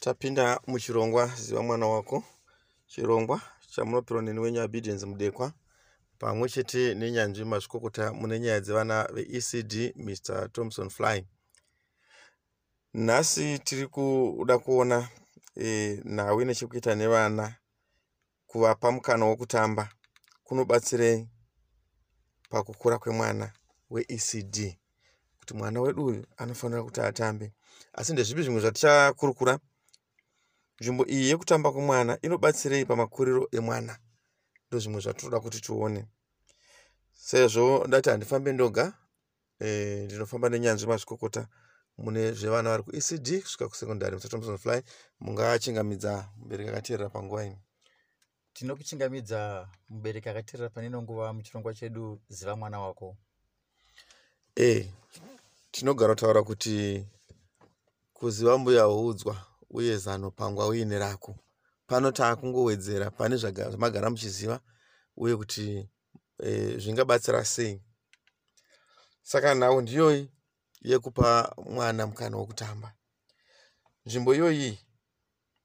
tapinda muchirongwa ziva mwana wako. Chirongwa chamunopirwa neni wenyu obedience mudekwa pamwe chete nenyanzvi mazvikokota mune nyaya dzevana veecd mr thomson fly. Nhasi tiri kuda kuona e, nhau ine chekuita nevana kuvapa mukana wokutamba. Kunobatsirei pakukura kwemwana weecd kuti mwana wedu uyu anofanira kuti atambe. Asi ndezvipi zvimwe zvatichakurukura nzvimbo iyi yekutamba kwemwana inobatsirei pamakuriro emwana. Ndozvimwe zvatinoda kuti tione. Sezvo ndati handifambe ndoga e, ndinofamba nenyanzvi mazvikokota mune zvevana vari kuecd kusvika kusekondary mr. Thomson fly mungachingamidza mubereki akateerera panguva ini tinokuchingamidza mubereki akateerera pane nonguva muchirongwa chedu ziva mwana wako. E tinogara kutaura kuti kuziva mbuya houdzwa uye zano pangwa uine rako. Pano taakungowedzera pane zvamagara muchiziva uye kuti e, zvingabatsira sei. Saka nhau ndiyoyi yekupa mwana mukana wokutamba. Nzvimbo iyoyi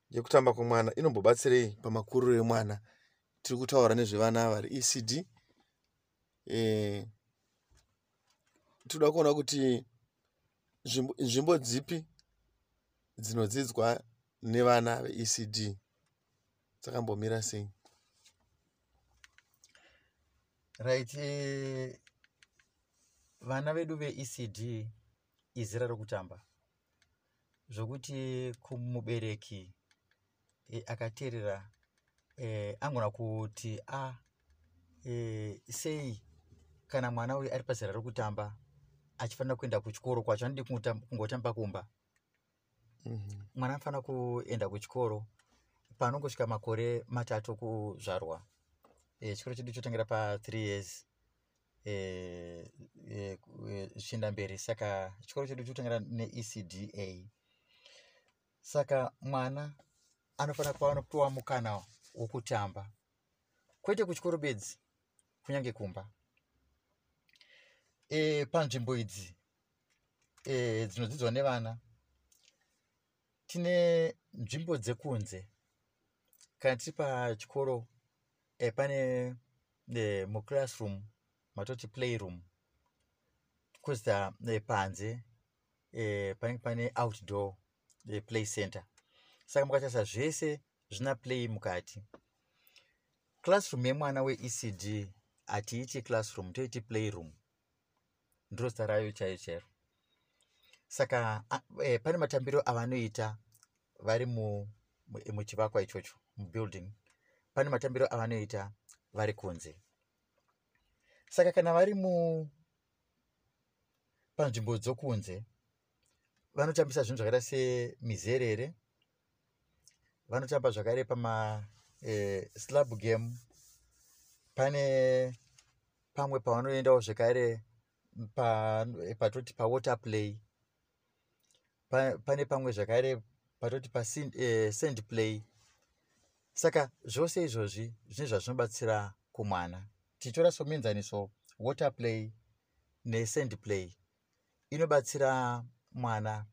yekutamba kwemwana inombobatsirei pamakuriro emwana. Tiri kutaura nezvevana vari ecd e, toda kuona kuti nzvimbo dzipi dzinodzidzwa nevana veecd. Dzakambomira sei? Right eh, vana vedu veecd izira rokutamba zvokuti kumubereki e, akateerera e, angona kuti a ah, e, sei kana mwana uyu ari pazera rokutamba achifanira kuenda kuchikoro kwacho anodi kungotamba kumba. Mwana anofanira kuenda kuchikoro panongosvika makore matatu kuzvarwa. E, chikoro chedu chotangira pa3 years. Zvichienda e, e, mberi. Saka chikoro chedu chotangira neecda saka mwana anofanira kuva anopiwa mukana wokutamba. Kwete kuchikoro bedzi kunyange kumba. E, panzvimbo idzi e, dzinodzidzwa nevana tine nzvimbo dzekunze. Kana tiri pachikoro e, pane e, muclassroom matoti playroom. Kozita e, panze e, panenge pane outdoor e, play center. Saka mukatarisa zvese zvina play mukati. Classroom yemwana weecd hatiiti classroom toiti playroom. Ndiro zita rayo chaiyo chairo saka e, pane matambiro avanoita vari muchivakwa ichocho mubuilding pane matambiro avanoita vari kunze. Saka kana vari mu panzvimbo dzokunze vanotambisa zvinhu zvakaita semizerere. Vanotamba zvakare pama e, game. Pane pamwe pavanoendawo zvekare patoti pa, pawater play pane pamwe zvakare patoti pasend eh, play. Saka zvose izvozvi zvine zvazvinobatsira kumwana. Tichitora somuenzaniso water play nesend play. Inobatsira mwana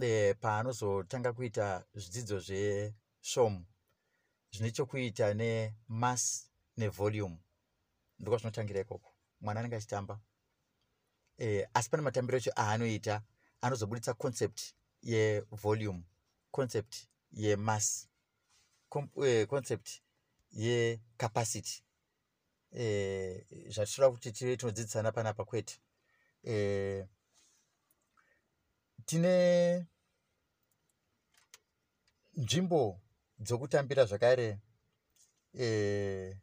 e, paanozotanga kuita zvidzidzo zvesvom zvine chokuita nemass nevolume ndokwa zvinotangira ikoko. Mwana anenge achitamba. E, asi pane matambiro echo aanoita anozobuditsa concept yevolume concept yemass uh, concept yecapacity. Uh, zvatichoda kuti tive tinodzidzisana panapa kwete. Uh, tine nzvimbo dzokutambira zvakare uh,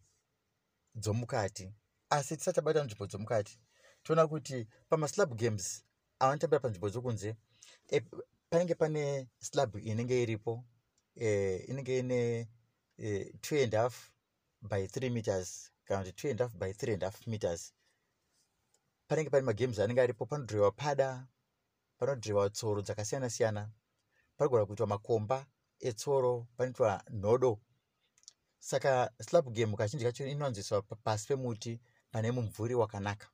dzomukati asi tisati tabata nzvimbo dzomukati toona kuti pamaslab games avanotambira panzvimbo dzokunze panenge pane slab inenge iripo eh, inenge ine eh, two and half by three meters kana kuti two and half by three and half meters. Panenge pane magames anenge aripo panodhirewa pada panodhirewa tsoro dzakasiyana siyana panogona kuitwa makomba etsoro panoitwa nhodo saka slab game kazhinji kacho inowanzoiswa pasi pemuti pane mumvuri wakanaka.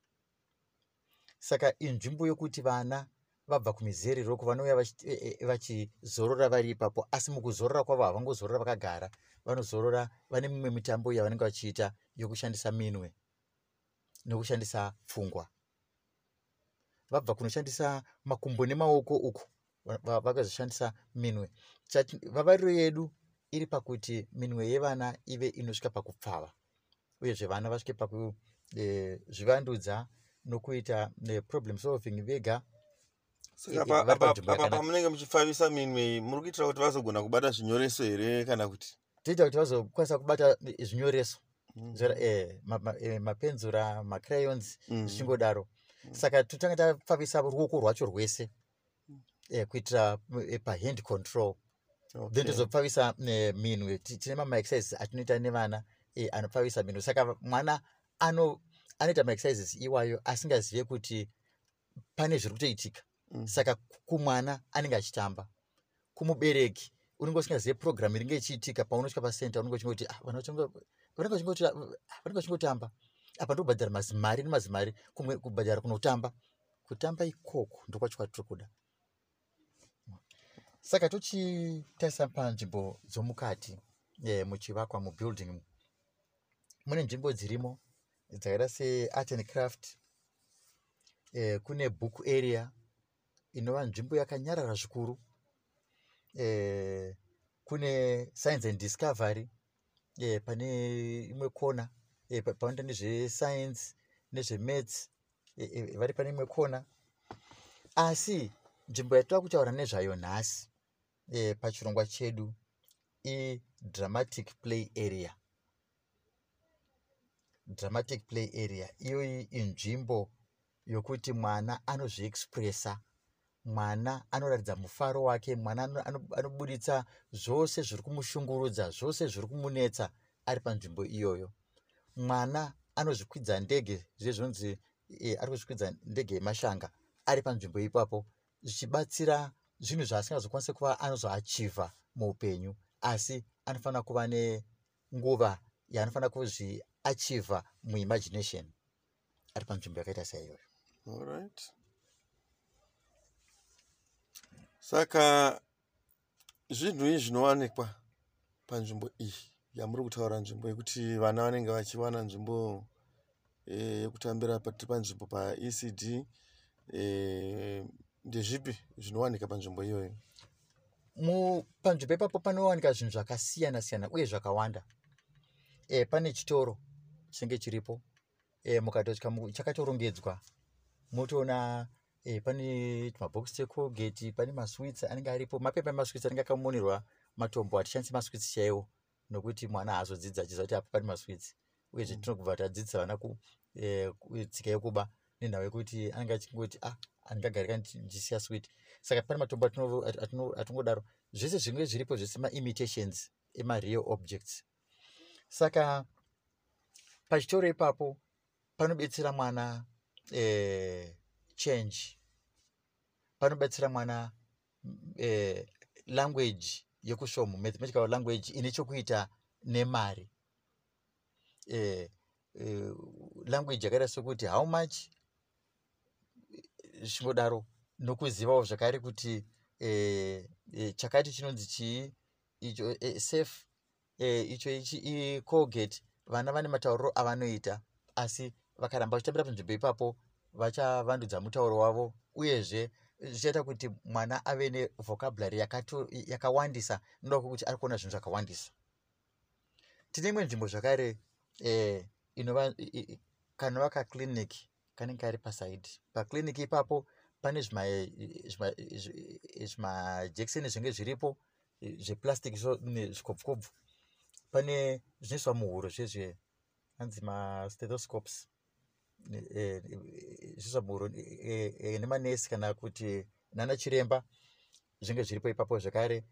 Saka inzvimbo yokuti vana vabva kumizeri roko vanouya e- e- vachizorora vari ipapo. Asi mukuzorora kwavo havangozorora vakagara. Vanozorora vane mimwe mitambo yavanenge vachiita yokushandisa minwe nokushandisa pfungwa. Vabva kunoshandisa makumbo nemaoko va- vakazoshandisa minwe. Vavariro yedu iri pakuti minwe yevana ive inosvika pakupfava uyezve vana vasvike pakuzvivandudza nokuita eh, problem solving vega saka apa- pamunenge muchipfavisa minwe muri kuitira kuti vazogona kubata zvinyoreso here kana kuti? Toita kuti vazokwanisa kubata zvinyoreso. Mhm. Zvara- eh, eh, mapenzura macrayons Mhm. zvichingodaro saka totanga tapfavisa ruoko rwacho rwese eh, kuitira pahand control. Then tozopfavisa minwe Ti- tine mamaexercises atinoita nevana anopfavisa minwe saka mwana ano anoita maexercises iwayo asingazive kuti pane zviri kutoitika. Saka kumwana anenge achitamba. Kumubereki unenge usingazive program iringe ichiitika paunosvika pasenta unenge uchingoti "Ah, vachingoti- ah, vanenge vachingotamba apa ndobhadhara mazimari nemazimari kumwe kubhadhara kunotamba. Kutamba ikoko ndokwacho kwatiri kuda. Saka tochitarisa panzvimbo dzomukati eh, muchivakwa mubuilding mune nzvimbo dzirimo dzakaita seart and craft eh, kune book area inova nzvimbo yakanyarara zvikuru. Eh, kune science and discovery eh, pane imwe kona pa- panoita nezvescience nezvemaths eh, eh, vari pane imwe kona asi nzvimbo yatoda kutaura nezvayo nhasi eh, pachirongwa chedu idramatic play area. Dramatic play area iyoyi inzvimbo yokuti mwana anozviexpressa mwana anoratidza mufaro wake mwana ano- ano- anobuditsa zvose zviri kumushungurudza zvose zviri kumunetsa ari panzvimbo iyoyo. Mwana anozvikwidza ndege zviye zvinonzi e, ari kuzvikwidza ndege yemashanga ari panzvimbo ipapo zvichibatsira zvinhu zvaasingazokwanisi kuva anozoachivha muupenyu asi anofanira kuva nenguva yaanofanira kuzviachivha muimagination ari panzvimbo yakaita saiyoyo Alright. Saka zvinhu izvi zvinowanikwa panzvimbo iyi yamuri kutaura nzvimbo yekuti vana vanenge vachiwana nzvimbo eh, yekutambira pati panzvimbo paecd eh, ndezvipi zvinowanika panzvimbo iyoyo? Panzvimbo ipapo panowanika zvinhu zvakasiyana siyana uye zvakawanda. E, pane chitoro chinenge chiripo e, mukatosvika mu- chakatorongedzwa. Motoona e, pane tumabhokisi tecolgate pane maswits anenge aripo. Mapepa emaswits anenge akamonerwa matombo hatishandisi maswits chaiwo nokuti mwana haazodzidza achiziva kuti apa pane maswits uyezve tinobva tadzidzisa vana e, ku- tsika yekuba nenhau yekuti anenge achingoti ah handingagarika ndichi- ndichisiya swit saka pane matombo atingodaro. Zvese zvinge zviripo zvese maimitations emareal objects. Saka pachitoro ipapo panobetsera mwana eh, change. Panobetsera mwana eh, language yekusvomo mathematical language ine chokuita nemari. Eh, eh, language yakaita sekuti how much zvichingodaro nokuzivawo zvakare kuti eh, eh, chakati chinonzi chii icho eh, safe eh, icho ichi icolgate vana vane matauriro avanoita asi vakaramba vachitambira panzvimbo ipapo vachavandudza mutauro wavo uyezve zvichaita kuti mwana ave nevhocabulary yakato- yakawandisa noda kwekuti ari kuona zvinhu zvakawandisa. Tine imwe nzvimbo zvakare eh, inova i- i- kanova kaclinic kanenge kari pasaidi paclinic ipapo pane zvima- zvima- zvi- zvimajekiseni zvinenge zviripo zveplastic so ne- zvikobvukobvu pane zvinoiswa muhuro zvezve anzi mastethoscopes eh, eh, eh, eh, nemanesi kana kuti nana chiremba zvinenge zviripo ipapo zvakare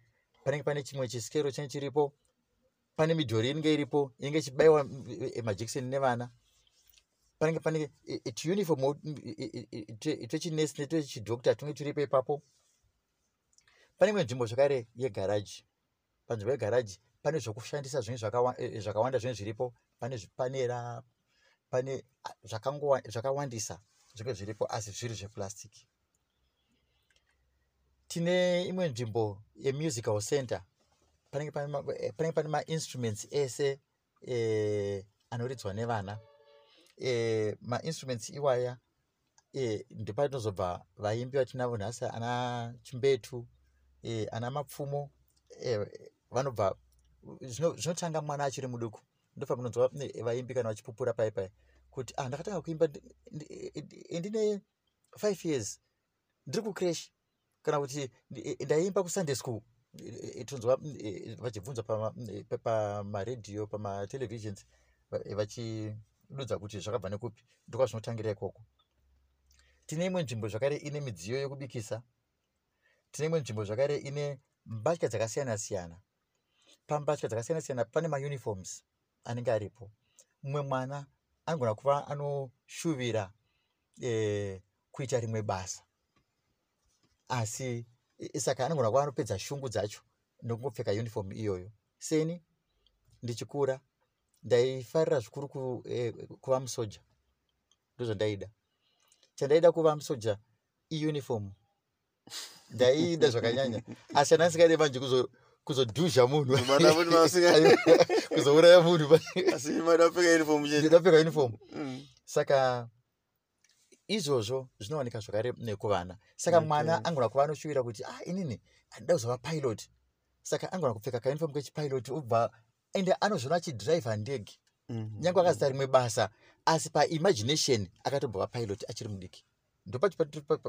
panenge pane chimwe chisikero chinenge chiripo pane midhori inenge iripo inenge ichibayiwa mm, eh, majekiseni nevana panenge pane eh, eh, eh, eh, eh, twe- twechinesi netwechidhokta tunenge turipo ipapo pane imwe nzvimbo zvakare yegaraji panzvimbo yegaraji pane zvokushandisa eh, zvakawanda zvinenge zviripo pane zvipanera pane zvakawandisa zvinenge zviripo asi zviri zveplastic tine imwe nzvimbo yemusical center. Panenge pane eh, pane mainstruments ese eh, anoridzwa nevana. Eh, mainstruments iwaya eh, ndopatinozobva vaimbi vatinavo nhasi ana chimbetu eh, ana mapfumo eh, vanobva zvino- zvinotanga mwana achiri muduku ndofa munonzwa eh, vaimbi kana vachipupura pai pai kuti ah, ndakatanga kuimba ndi- ndine five years ndiri kucrash kana kuti eh, ndaimba kusunday school. Eh, tonzwa vachibvunza pama- pa- pamaredhiyo pamatelevisions va- vachidudza kuti zvakabva nekupi ndokwazvinotangira ikoko. Tine imwe nzvimbo zvakare ine midziyo yekubikisa tine imwe nzvimbo zvakare ine mbatya dzakasiyana siyana pambatya dzakasiyana siyana pane mauniforms anenge aripo. Mumwe mwana anogona kuva anoshuvira eh, kuita rimwe basa. Asi i- saka anogona kuva anopedza shungu dzacho nokungopfeka uniform iyoyo. Seni ndichikura ndaifarira zvikuru ku, eh, kuva musoja. Ndozvandaida. Chandaida kuva musoja iuniform ndaida zvakanyanya. Asi andasingadi manje kuzo- kuzodhuzha munhu. Mada kuti masinga- kuzouraya munhu. Asi mada kupfeka uniform chete. Ndidapfeka uniform. Mm. saka izvozvo zvinowanika zvakare nekuvana. Saka mwana angona kuva anoshuvira kuti ah inini handida kuzova pilot. Saka angona kupfeka kauniform kechipilot obva ende anozvona achidhiraivha ndege. Mhm. nyange akaita rimwe basa asi paimagination akatobva pilot achiri mudiki. Ndopacho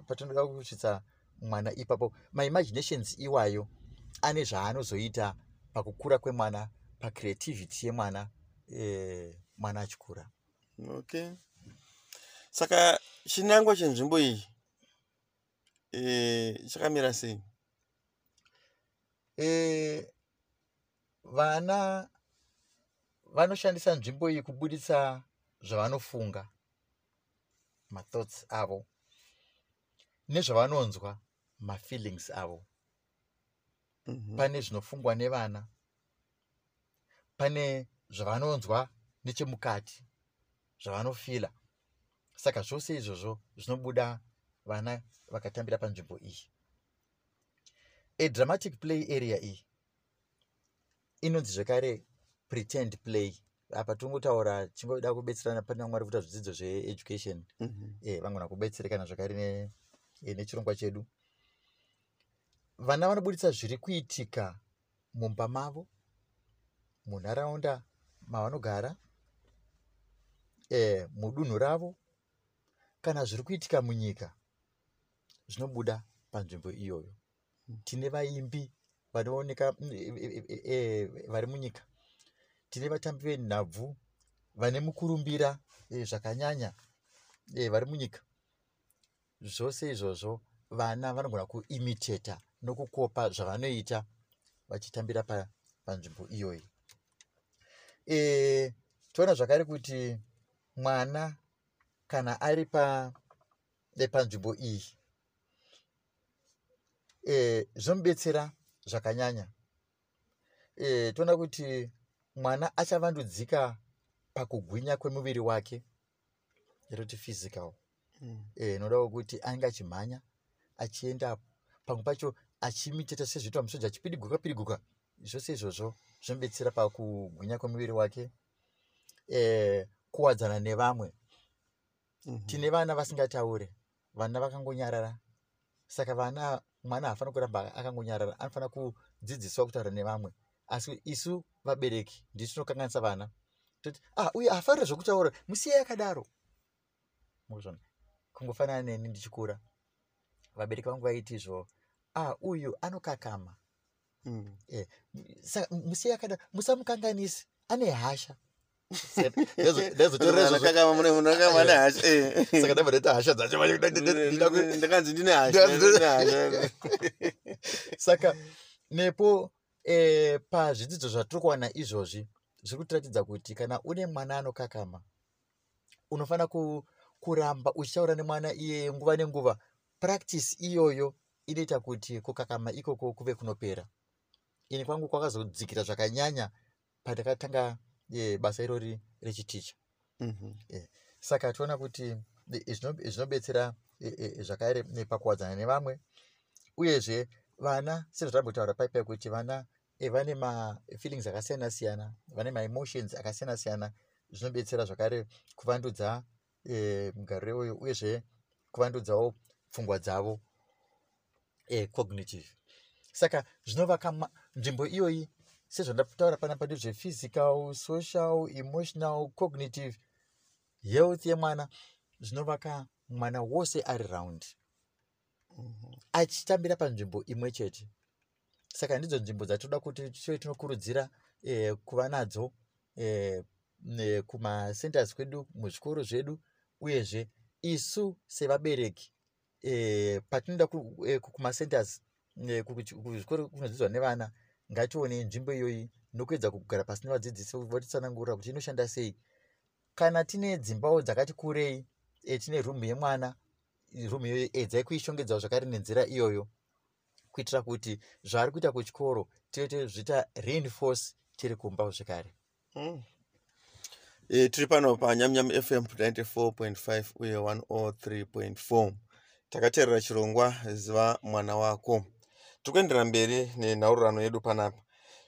patinoda kusvitsa mwana ipapo. Maimaginations iwayo ane zvaanozoita pakukura kwemwana pacreativity yemwana eh, mwana achikura. Okay. Saka chinangwa chenzvimbo iyi eh, chakamira sei? Eh, vana vanoshandisa nzvimbo iyi kubuditsa zvavanofunga mathoughts avo nezvavanonzwa mafeelings avo. Pane zvinofungwa nevana pane zvavanonzwa nechemukati zvavanofila. Saka zvose izvozvo zvinobuda vana vakatambira panzvimbo iyi. Adramatic play area iyi inonzi zvekare pretend play. Apa tingotaura chingoda kubetserana pane vamwe vari kuita zvidzidzo zveeducation. Mhm. eh, vangona kubetserekana zvakare ne- nechirongwa chedu vana vanobuditsa zviri kuitika mumba mavo munharaunda mavanogara eh, mudunhu ravo kana zviri kuitika munyika zvinobuda panzvimbo iyoyo. Tine vaimbi vanooneka e- e- e- e- vari munyika. Tine vatambi venhabvu vane mukurumbira eh, zvakanyanya eh, vari munyika. Zvose izvozvo vana vanogona kuimiteta nokukopa zvavanoita vachitambira pa- panzvimbo iyoyi. E, toona zvakare kuti mwana kana ari pa e, panzvimbo iyi e, zvinomubetsera zvakanyanya. E, toona kuti mwana achavandudzika pakugwinya kwemuviri wake yatoti physical. Mm. eh, nodawo kuti anenge achimhanya achienda pamwe pacho achimiteta sezvinoitwa musoja achipidiguka pidiguka zvose izvozvo zvinobetsera pakugwinya kwemuviri wake eh, kuwadzana nevamwe. Mhm. tine vana vasingataure vana vakangonyarara. Saka vana mwana hafanira kuramba akangonyarara anofanira kudzidziswa kutaura nevamwe. Asi isu vabereki ndisu tinokanganisa vana. Toti ah uye haafanira zvokutaura musiyai akadaro. Muzvona. Kungofanana neni ndichikura? Vabereki vangu vaiti izvo ah uyu anokakama. Mm. saka musiyai akadaro musamukanganisi ane hasha. Eh. saka ndabva ndaita hasha dzacho ndakanzi ndine hasha saka nepo e, pazvidzidzo zvatiri kuwana izvozvi zviri kutiratidza kuti kana une mwana anokakama unofanira ku, kuramba uchitaura nemwana iye nguva nenguva. Practice iyoyo inoita kuti kukakama ikoko kuve kunopera. Ini kwangu kwakazodzikira zvakanyanya pandakatanga e, basa irori rechiticha Mhm. saka toona kuti e, zvino- zvinobetsera e, e, zvakare e, pakuwadzana nevamwe. Uyezve vana sezvatambotaura paipai kuti vana eh, vane mafeelings akasiyana siyana vane maemotions akasiyana siyana zvinobetsera zvakare kuvandudza eh, mugariro uyu uyezve kuvandudzawo pfungwa dzavo eh, cognitive saka zvinovaka nzvimbo iyoyi sezvandataura panapa ndezvephysical social emotional cognitive health yemwana zvinovaka mwana wose ari round. Achitambira panzvimbo imwe chete. Saka ndidzo nzvimbo dzatoda kuti tive tinokurudzira eh, kuva nadzo eh, ne- kumasenters kwedu muzvikoro zvedu uyezve isu sevabereki patinoenda ku- eh, ku- kumasenters eh, kuzvikoro kunodzidzwa nevana ngatione nzvimbo iyoyi nokuedza kugara pasi nevadzidzisi votitsanangurira kuti inoshanda sei. Kana tine dzimbawo dzakati kurei e, tine rumu yemwana rumu iyoyo edzai kuishongedzawo zvakare nenzira iyoyo kuitira kuti zvaari kuita kuchikoro tive tozviita reinforce tiri kumba zvekare. Mm. E, tiri pano panyamnyam fm 94.5 uye 103.4 takateerera chirongwa ziva mwana wako. Tiri kuendera mberi nenhaurirano yedu panapa.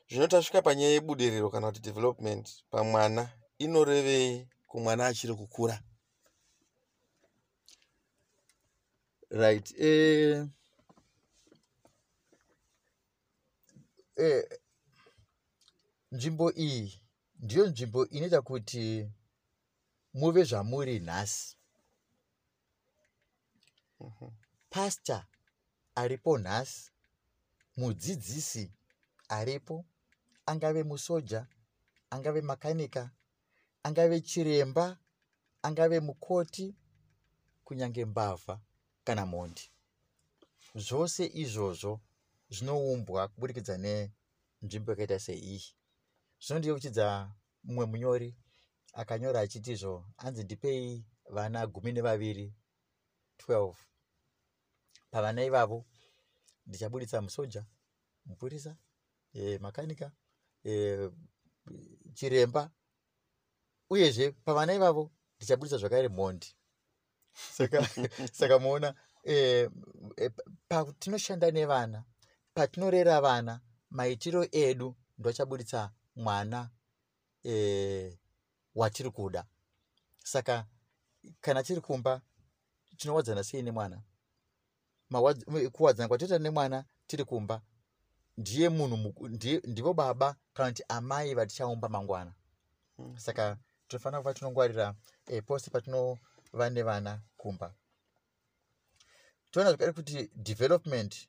Zvino tasvika panyaya yebudiriro kana kuti development pamwana inorevei kumwana achiri kukura. Right eh, eh, nzvimbo iyi ndiyo nzvimbo inoita kuti muve zvamuri nhasi pasta aripo nhasi mudzidzisi aripo angave musoja angave makanika angave chiremba angave mukoti kunyange mbavha kana mhondi zvose izvozvo zvinoumbwa kuburikidza nenzvimbo yakaita seiyi zvinondiyeuchidza mumwe munyori akanyora achitizvo anzi ndipei vana gumi nevaviri 12 pavana ivavo. Ndichaburitsa musoja mupurisa e, makanika e, chiremba. Uyezve pavana ivavo ndichaburitsa zvakare mhondi. Saka saka muona e, e, patinoshanda nevana patinorera vana maitiro edu ndoachaburitsa mwana e, watiri kuda saka kana tiri kumba tinowadzana sei nemwana kuwadzana kwatoita nemwana tiri kumba ndiye munhu ndivo baba kana kuti amai vatichaumba mangwana. Mm. saka tinofanira kuva tinongwarira e, pose patinova nevana kumba. Toona zvakare kuti development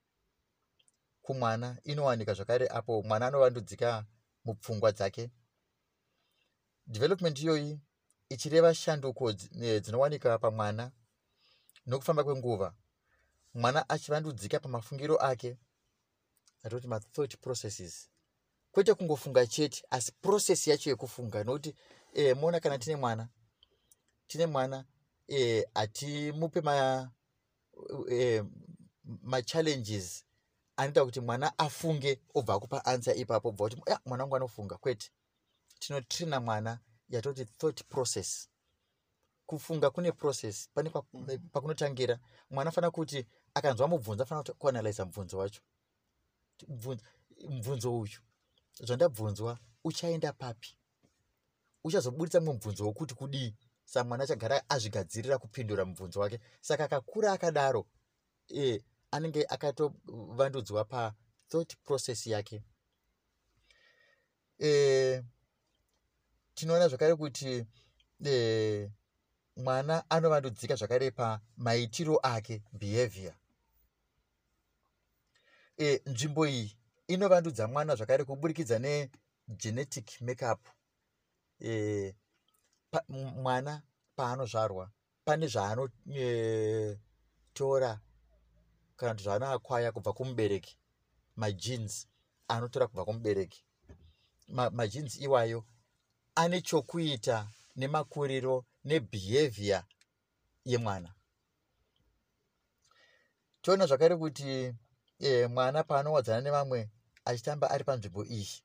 kumwana inowanika zvakare apo mwana anovandudzika mupfungwa dzake. Development iyoyi ichireva shanduko eh, dzinowanika pamwana nokufamba kwenguva mwana achivandudzika pamafungiro ake atoti mathought processes. Kwete kungofunga chete asi process yacho yekufunga nokuti e, moona kana tine mwana tine mwana e, hatimupe ma, e, machallenges anoita kuti mwana afunge obva akupa ansa ipapo obva kuti "Ya, mwana wangu anofunga kwete. Tinotrina mwana yatoti thought process kufunga kune process pane pa- Mhm. pakunotangira mwana afanira kuti akanzwa mubvunzo afanira kuti kuanalyza mubvunzo wacho. Mubvunzo- mubvunzo uyu zvandabvunzwa uchaenda papi? Uchazoburitsa mumwe mubvunzo wokuti kudii? Saka mwana achagara azvigadzirira kupindura mubvunzo wake. Saka akakura akadaro e, anenge akatovandudzwa pathought process yake. E, tinoona zvakare kuti e, mwana anovandudzika zvakare pamaitiro ake behavior. E, nzvimbo iyi inovandudzwa mwana zvakare kuburikidza negenetic makeup. E, pa, mwana paanozvarwa pane zvaanotora kana kuti zvaanoakwaya kubva kumubereki majeans anotora kubva kumubereki. Ma- majeans iwayo ane chokuita nemakuriro nebehavior yemwana. Toona zvakare kuti e, mwana paanowadzana nevamwe achitamba ari panzvimbo iyi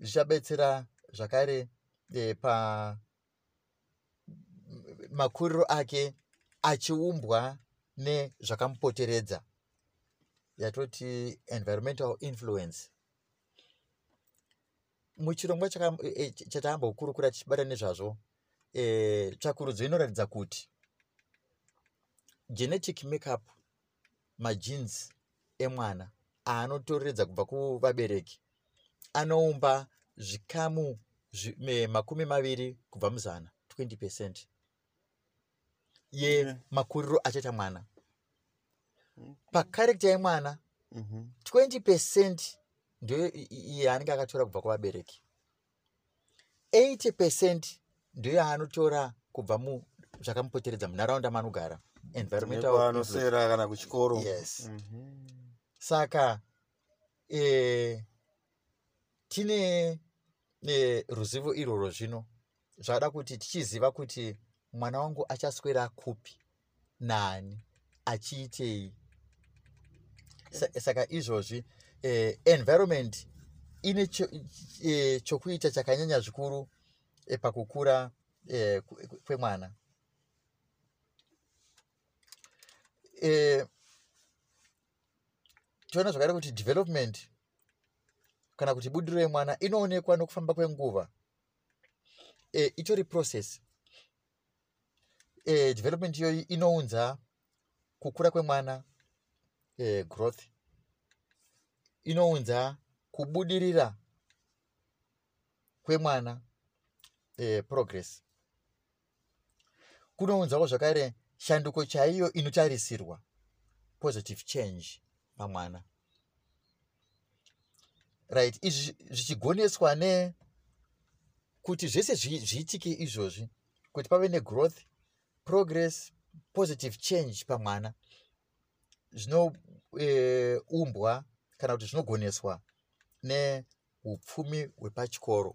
zvichabetsera zvakare e, pa makuriro ake achiumbwa nezvakamupoteredza yatoti environmental influence. Muchirongwa chaka- e- e- ch- chatambokurukura tichibata nezvazvo eh, tsvakurudzo inoratidza kuti genetic makeup majeans emwana aanotoreredza kubva kuvabereki. Anoumba zvikamu makumi maviri kubva muzana 20 percent yemakuriro achaita mwana. Pakarekta yemwana Mhm. 20 percent ndiyo i- i- yaanenge akatora kubva kuvabereki. 80 percent ndiyo yaanotora kubva mu zvakamupoteredza munharaunda influence. nekwanosera kana kuchikoro. Yes. Mhm. saka e, tine e, ruzivo irworwo zvino. Zvada kuti tichiziva kuti mwana wangu achaswera kupi? Nani? Achiitei? Sa- saka izvozvi e, environment ine cho, e, chokuita chakanyanya zvikuru pakukura e, kwe- kwe- kwemwana. E, tiona zvakare kuti development kana kuti budiriro yemwana inoonekwa nokufamba kwenguva. E, itori process. E, development iyoyi inounza kukura kwemwana e, growth. Inounza kubudirira kwemwana e, progress. Kunounzawo zvakare shanduko chaiyo inotarisirwa positive change pamwana. Right izvi zvichigoneswa ne kuti zvese zvi- zviitike izvozvi kuti pave negrowth progress positive change pamwana. Zvinoumbwa kana kuti zvinogoneswa neupfumi hwepachikoro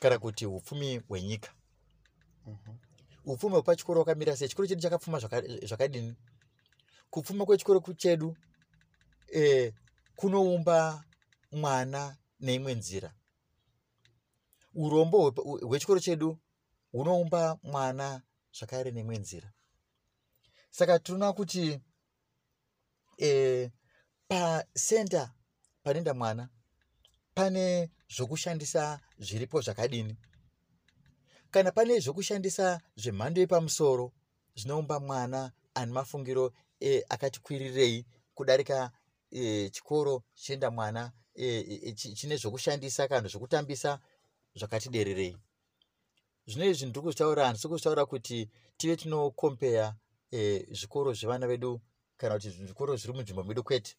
kana kuti upfumi hwenyika. Mhm. upfumi hwepachikoro hwakamira sei? Chikoro chedu chakapfuma zvaka- zvakadini? Kupfuma kwechikoro chedu e, kunoumba mwana neimwe nzira. Urombo hwechikoro chedu hunoumba mwana zvakare neimwe nzira. Saka tinoona kuti e, pasenda panoenda mwana pane zvokushandisa zviripo zvakadini? Kana pane zvokushandisa zvemhando yepamusoro zvinoumba mwana ane mafungiro e, akati kwirirei kudarika e, chikoro chichienda mwana e, e, chi- chine zvokushandisa kana zvokutambisa zvakati dererei. Zvino izvi ndiri kuzvitaura handisi kuzvitaura kuti tive tinokompeya e, zvikoro zvevana vedu kana kuti zvikoro zviri munzvimbo medu kwete.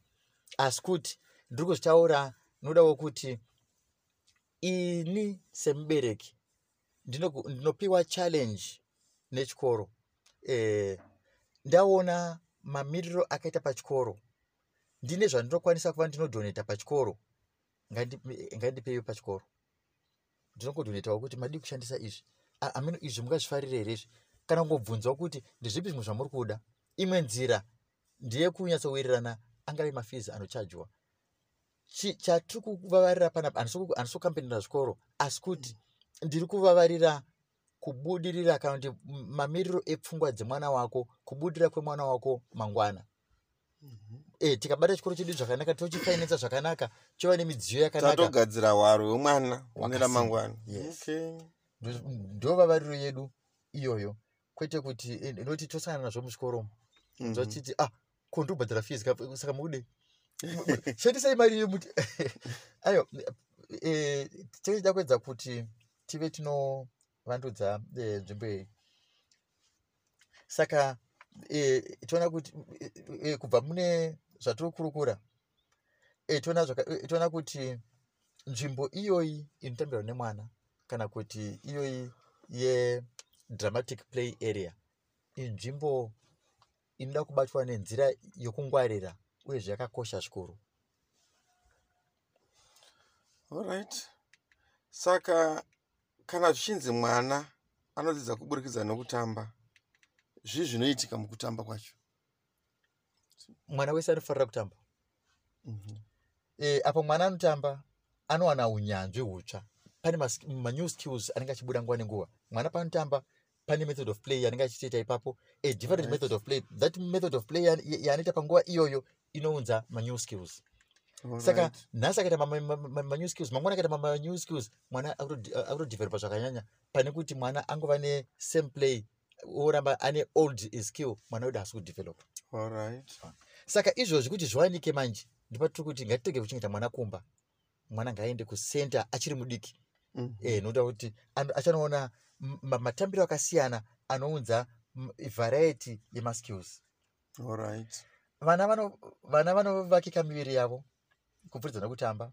Asi kuti ndiri kuzvitaura nodawo kuti ini semubereki ndinopiwa challenge nechikoro. E, ndaona mamiriro akaita pachikoro. Ndine zvandinokwanisa kuva ndinodhoneta pachikoro. Ngandi- ngandipeiwe pachikoro. Ndinongodhonetawo kuti madi kushandisa izvi. Amino izvi mungazvifarire here izvi? Kana kungobvunzawo kuti ndezvipi zvimwe zvamuri kuda? Imwe nzira ndiye kunyatsowirirana angave mafizi anochajwa chatiri kuvavarira panapa handisi kukampenera zvikoro asi kuti ndiri kuvavarira kubudirira kana kuti mamiriro epfungwa dzemwana wako kubudirira kwemwana wako mangwana. E, tikabata chikoro chedu zvakanaka tochifainensa zvakanaka chova nemidziyo yakanaka. Tatogadzira hwaro hwemwana une ramangwana Yes. Okay. Ndo- vavariro yedu iyoyo. Kwete kuti eh, noti tosangana nazvo muchikoro umu. Mhm. zvochiti ah ko ndobhadhara fees ka- saka mukude shandisai mari iyo muti aiwa eh, tichida kuedza kuti tive tinovandudza eh, nzvimbo iyi. Saka eh, toona kuti eh, kubva mune zvatiri kurukura toona kuti nzvimbo iyoyi inotambirwa nemwana kana kuti iyoyi yedramatic play area. Inzvimbo inoda kubatwa nenzira yokungwarira uyezve yakakosha zvikuru. Alright saka kana zvichinzi mwana anodzidza kuburikidza nokutamba zvii zvinoitika mukutamba kwacho? Mwana wese anofarira kutamba? Mhm. e, apo mwana anotamba anowana unyanzvi hutsva. Pane manew skills anenge achibuda nguva nenguva. Mwana paanotamba pane method of play yanenge achitoita ipapo. A different Alright. method of play. That method of play yaanoita panguva iyoyo inounza manew skills saka Alright. nhasi akaita ma- ma- ma- manew skills mangwana akaita ma- manew skills mwana akutodevelopa zvakanyanya pane kuti mwana angova nesame play oramba ane old skill mwana wedu kudevelopa Alright. saka izvozvi kuti zviwanike manje ndipatiri kuti ngatitege kuchengeta mwana kumba mwana ngaaende kusenta achiri mudiki Mhm. e, nokuda kuti ano- achanoona matambiro akasiyana anounza variety yemaskills. Vana vano- vana vanovakika miviri yavo kupfuridza nokutamba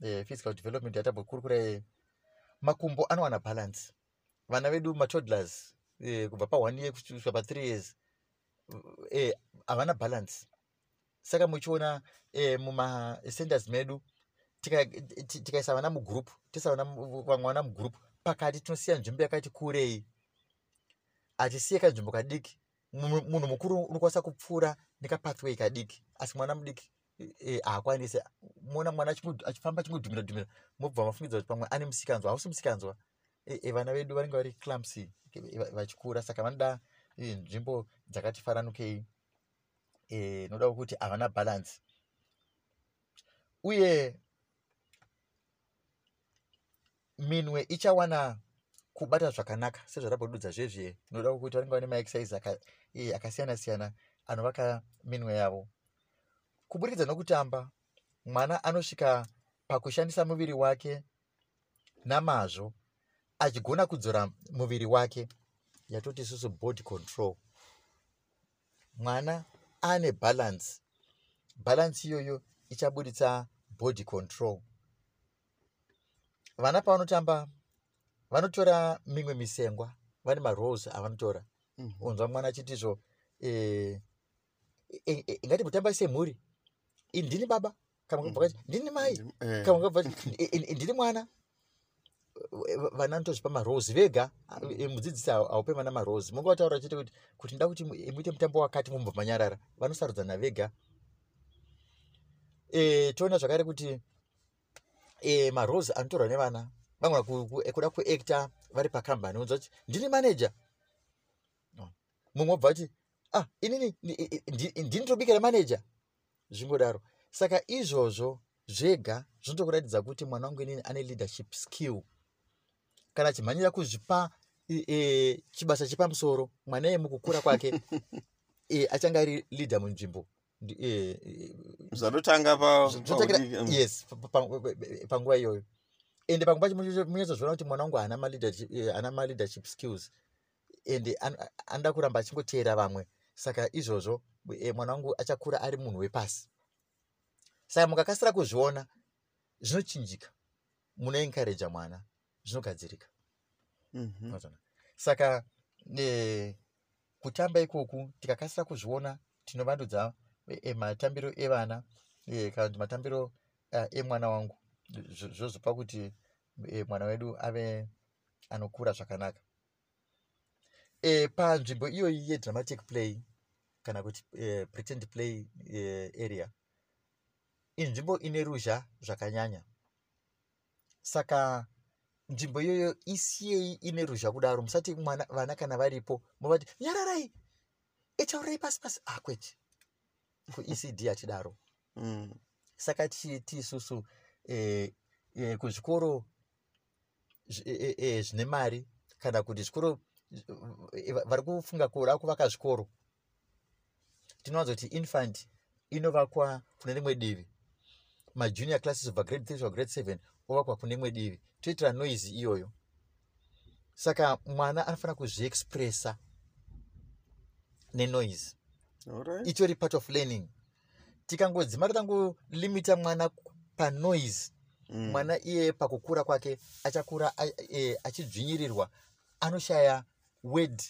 eh, physical development yatambokurukura iyeyo makumbo anowana balance. Vana vedu matodlers eh, kubva pa1 year kusvika pa3 years eh, havana balance. Saka muchiona eh, mumasenders medu tika- ti- tikaisa tiisa vana mu- vamwe vana mugroup pakati tinosiya nzvimbo yakati kurei? Achisiye kanzvimbo kadiki munhu mukuru unokwanisa kupfuura nekapathway kadiki asi mwana mudiki eh, haakwanisi. Muona mwana achifamba achingodhumira dhumira mobva mafungidza kuti pamwe ane musikanzwa hausi musikanzwa. Eh, eh, vana vedu vanenge vari va- vachikura saka vanoda nzvimbo dzakati faranukei noda kuti havana balance. Uye minwe ichawana kubata zvakanaka sezvarambodudza zvezve noda kuti vanenge vane maexercise eh, akasiyana siyana anovaka minwe yavo. Kuburikidza nokutamba mwana anosvika pakushandisa muviri wake namazvo achigona kudzora muviri wake yatoti isusu body control. Mwana ane balance. Balance iyoyo ichaburitsa body control. Vana pavanotamba vanotora mimwe misengwa vane maroles avanotora. Unzwa mwana achiti zvo eh, eh, eh, ngati mutamba semhuri? Ini ndini baba? Kana kubva kati ndini mai? Kana kubva kati "I- i- ndini mwana. Vana vanotozvipa marose vega. Eh, mudzidzisi hau- haupe vana marose munge wataura chete kuti kuti nda kuti mu- muite mutambo wakati mumbva manyarara. Vanosarudzana vega. Eh, toona zvakare kuti eh, marose anotorwa nevana. Vamwe ku- ku- kuda kuacta vari pakambani. Unzwa kuti ndini manaja mumwe obva ati ah inini ndini tobikira manaja zvingodaro. Saka izvozvo zvega zvinotokuratidza kuti mwana wangu inini ane leadership skill. Kana achimhanyira kuzvipa i- e, chibasa chepamusoro mwana iye mukukura kwake e, achange ari leader munzvimbo. E, e, zvatotanga pa- zvotakira paudiki, um, yes panguva iyoyo. Ende pamwe pacho munyatsoziona kuti mwana wangu haana ma-leadership- haana ma-leadership skills ende an- anoda kuramba achingoteera vamwe. Saka izvozvo eh, mwana wangu achakura ari munhu wepasi. Saka mukakasira kuzviona zvinochinjika. Munoenkareja mwana zvinogadzirika. Mhm. Unoziona? saka eh, kutamba ikoku tikakasira kuzviona tinovandudza eh, matambiro evana eh, kana kuti matambiro eh, emwana wangu. Zvo- zvozopa kuti eh, mwana wedu ave anokura zvakanaka eh, panzvimbo iyoyi yedramatic play kana kuti eh, pretend play eh, area. Inzvimbo ine ruzha zvakanyanya. Saka nzvimbo iyoyo isiyei ine ruzha kudaro. Musati mwana vana kana varipo movati nyararai! Itaurirai pasi pasi. Akwete kuecd hatidaro Mm. saka tiiti isusu eh, eh, kuzvikoro zvi- eh, eh, zvine mari kana kuti zvikoro vari kufunga kuda kuvaka zvikoro. Tinowanza kuti infant inovakwa kune rimwe divi. Majunior classes obva grade 3 kusvika grade 7 ovakwa kune rimwe divi. Toitira noise iyoyo. Saka mwana anofanira kuzviexpressa nenoise. Alright. itori part of learning. Tikangodzima tangolimita mwana panoise Mm. mwana iye pakukura kwake achakura e, achidzvinyirirwa anoshaya word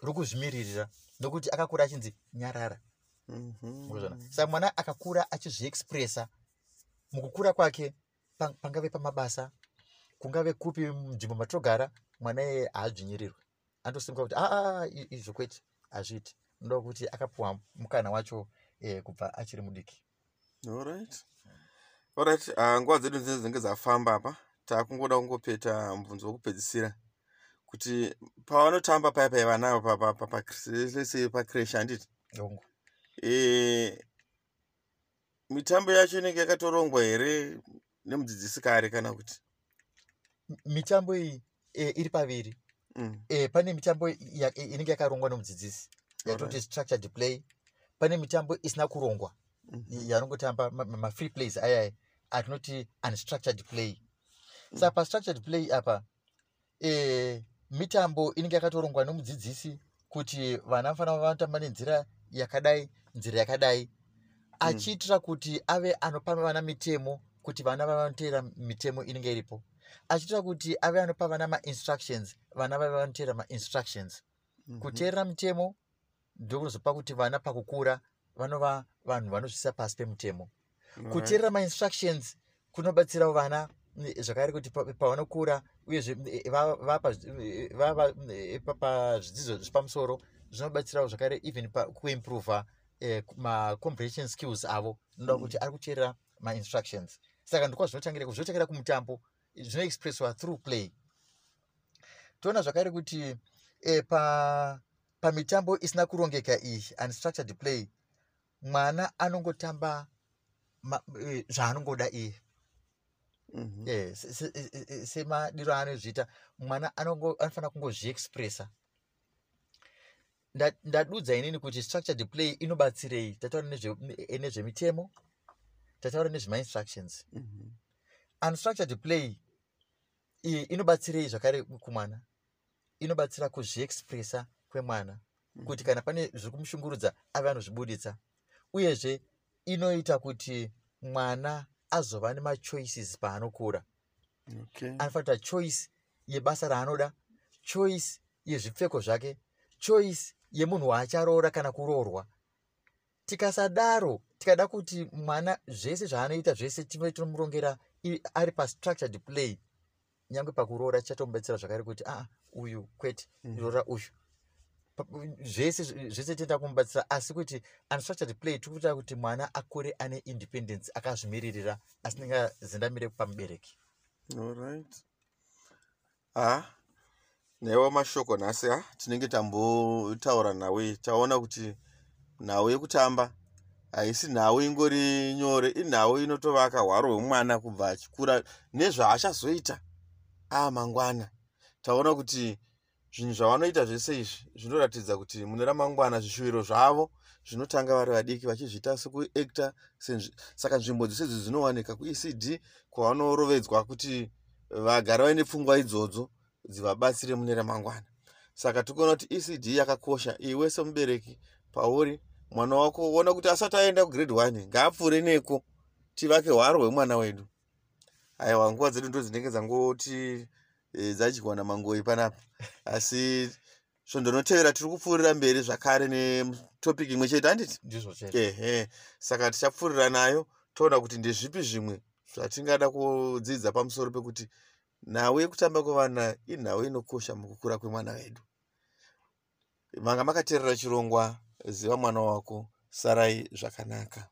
rokuzvimiririra nokuti akakura achinzi nyarara Mhm. Urikuzviona? saka mwana akakura achizviexpressa mukukura kwake pa- pangave pamabasa kungave kupi nzvimbo matinogara mwana iyeye haadzvinyirirwi anotosimuka kuti aa izvo kwete hazviiti noda kuti akapiwa mukana wacho eh, kubva achiri mudiki Alright. Alright, ah, nguva dzedu dzine dzinenge dzafamba apa takungoda kungopeta mubvunzo wekupedzisira kuti pavanotamba paya pai vana pacresh handiti e, mitambo yacho inenge yakatorongwa here nemudzidzisi kare kana kuti? Mitambo iyi e, iri paviri. Mm. e, pane mitambo i- inenge yakarongwa nomudzidzisi yatinoti Alright. structured play. Pane mitambo isina kurongwa Mhm. yanongotamba ma- ma- ma-free plays ayaya atinoti unstructured play. Saka pastructured play apa e, mitambo inenge yakatorongwa nomudzidzisi kuti vana vanofanira vanotamba nenzira yakadai nzira yakadai. Achiitira kuti ave anopa vana mitemo kuti vana vavanoteera mitemo inenge iripo. Achiitira kuti ave anopa vana mainstructions vana vave vanoteera mainstructions. Mhm. kuteerera mitemo ndokunozopa kuti vana pakukura vanova vanhu vanozvisa pasi pemutemo. Kuteerera mainstructions kunobatsirawo vana mm, zvakare kuti pa- pavanokura uyezve eh, vava pa- pazvidzidzo zvepamusoro zvinobatsirawo zvakare even kuimprova macomprehension skills avo noda kuti ari kuteerera mainstructions. Saka ndokwa zvinotangira zvinotangira kumutambo zvinoexpresswa through play. Toona zvakare kuti e, pa pamitambo isina kurongeka iyi unstructured play mwana anongotamba zvaanongoda iye Mhm. Eh, se- se- eh, eh, eh, semadiro aanozviita mwana anongo- anofanira kungozviexpressa. Nda- ndadudza inini kuti structured play inobatsirei? Tataura nezve- eh, nezvemitemo? Tataura nezvemainstructions Mhm. unstructured play iyi inobatsirei zvakare kumwana? Inobatsira kuzviexpressa kwemwana? Kuti kana pane zviri kumushungurudza ave anozvibuditsa. Uyezve inoita kuti mwana azova nemachoices paanokura Okay. anofanira kuita choice yebasa raanoda choice yezvipfeko zvake choice yemunhu waacharoora kana kuroorwa tikasadaro tikada kuti mwana zvese zvaanoita zvese tive tinomurongera ari pastructured play nyange pakuroora tichatomubetsera zvakare kuti aa uyu kwete Mhm. roora uyu zvese zvese tienda kumubatsira asi kuti unstructured play tiri kuita kuti mwana akure ane independence akazvimiririra asinenge zendamire pamubereki. Alright. Ah, newa mashoko nhasi ha tinenge tambotaura nawe taona kuti nhau yekutamba haisi nhau ingori nyore inhau inotovaka hwaro hwemwana kubva achikura nezvaachazoita. Aa mangwana. Taona kuti zvinhu zvavanoita zvese izvi zvinoratidza kuti mune ramangwana zvishuviro zvavo zvinotanga vari vadiki vachizviita sekuacta saka nzvimbo dzese idzi dzinowanika kuecd kwavanorovedzwa kuti vagara vaine pfungwa idzodzo dzivabatsire mune ramangwana. Saka tikuona kuti ecd yakakosha iwe semubereki pauri mwana wako uona kuti asati aenda kugrade 1 ngaapfuure neko tivake hwaro hwemwana wedu. Aiwa nguva dzedu ndo dzinenge dzangoti dzadyiwa namangoi panapa. Asi zvondonotevera tiri kupfuurira mberi zvakare netopic imwe chete handiti ndizvo chete. Ehe saka tichapfuurira nayo toona kuti ndezvipi zvimwe zvatingada kudzidza pamusoro pekuti nhau yekutamba kwevana inhau inokosha mukukura kwemwana wedu. Manga makateerera chirongwa ziva mwana wako sarai zvakanaka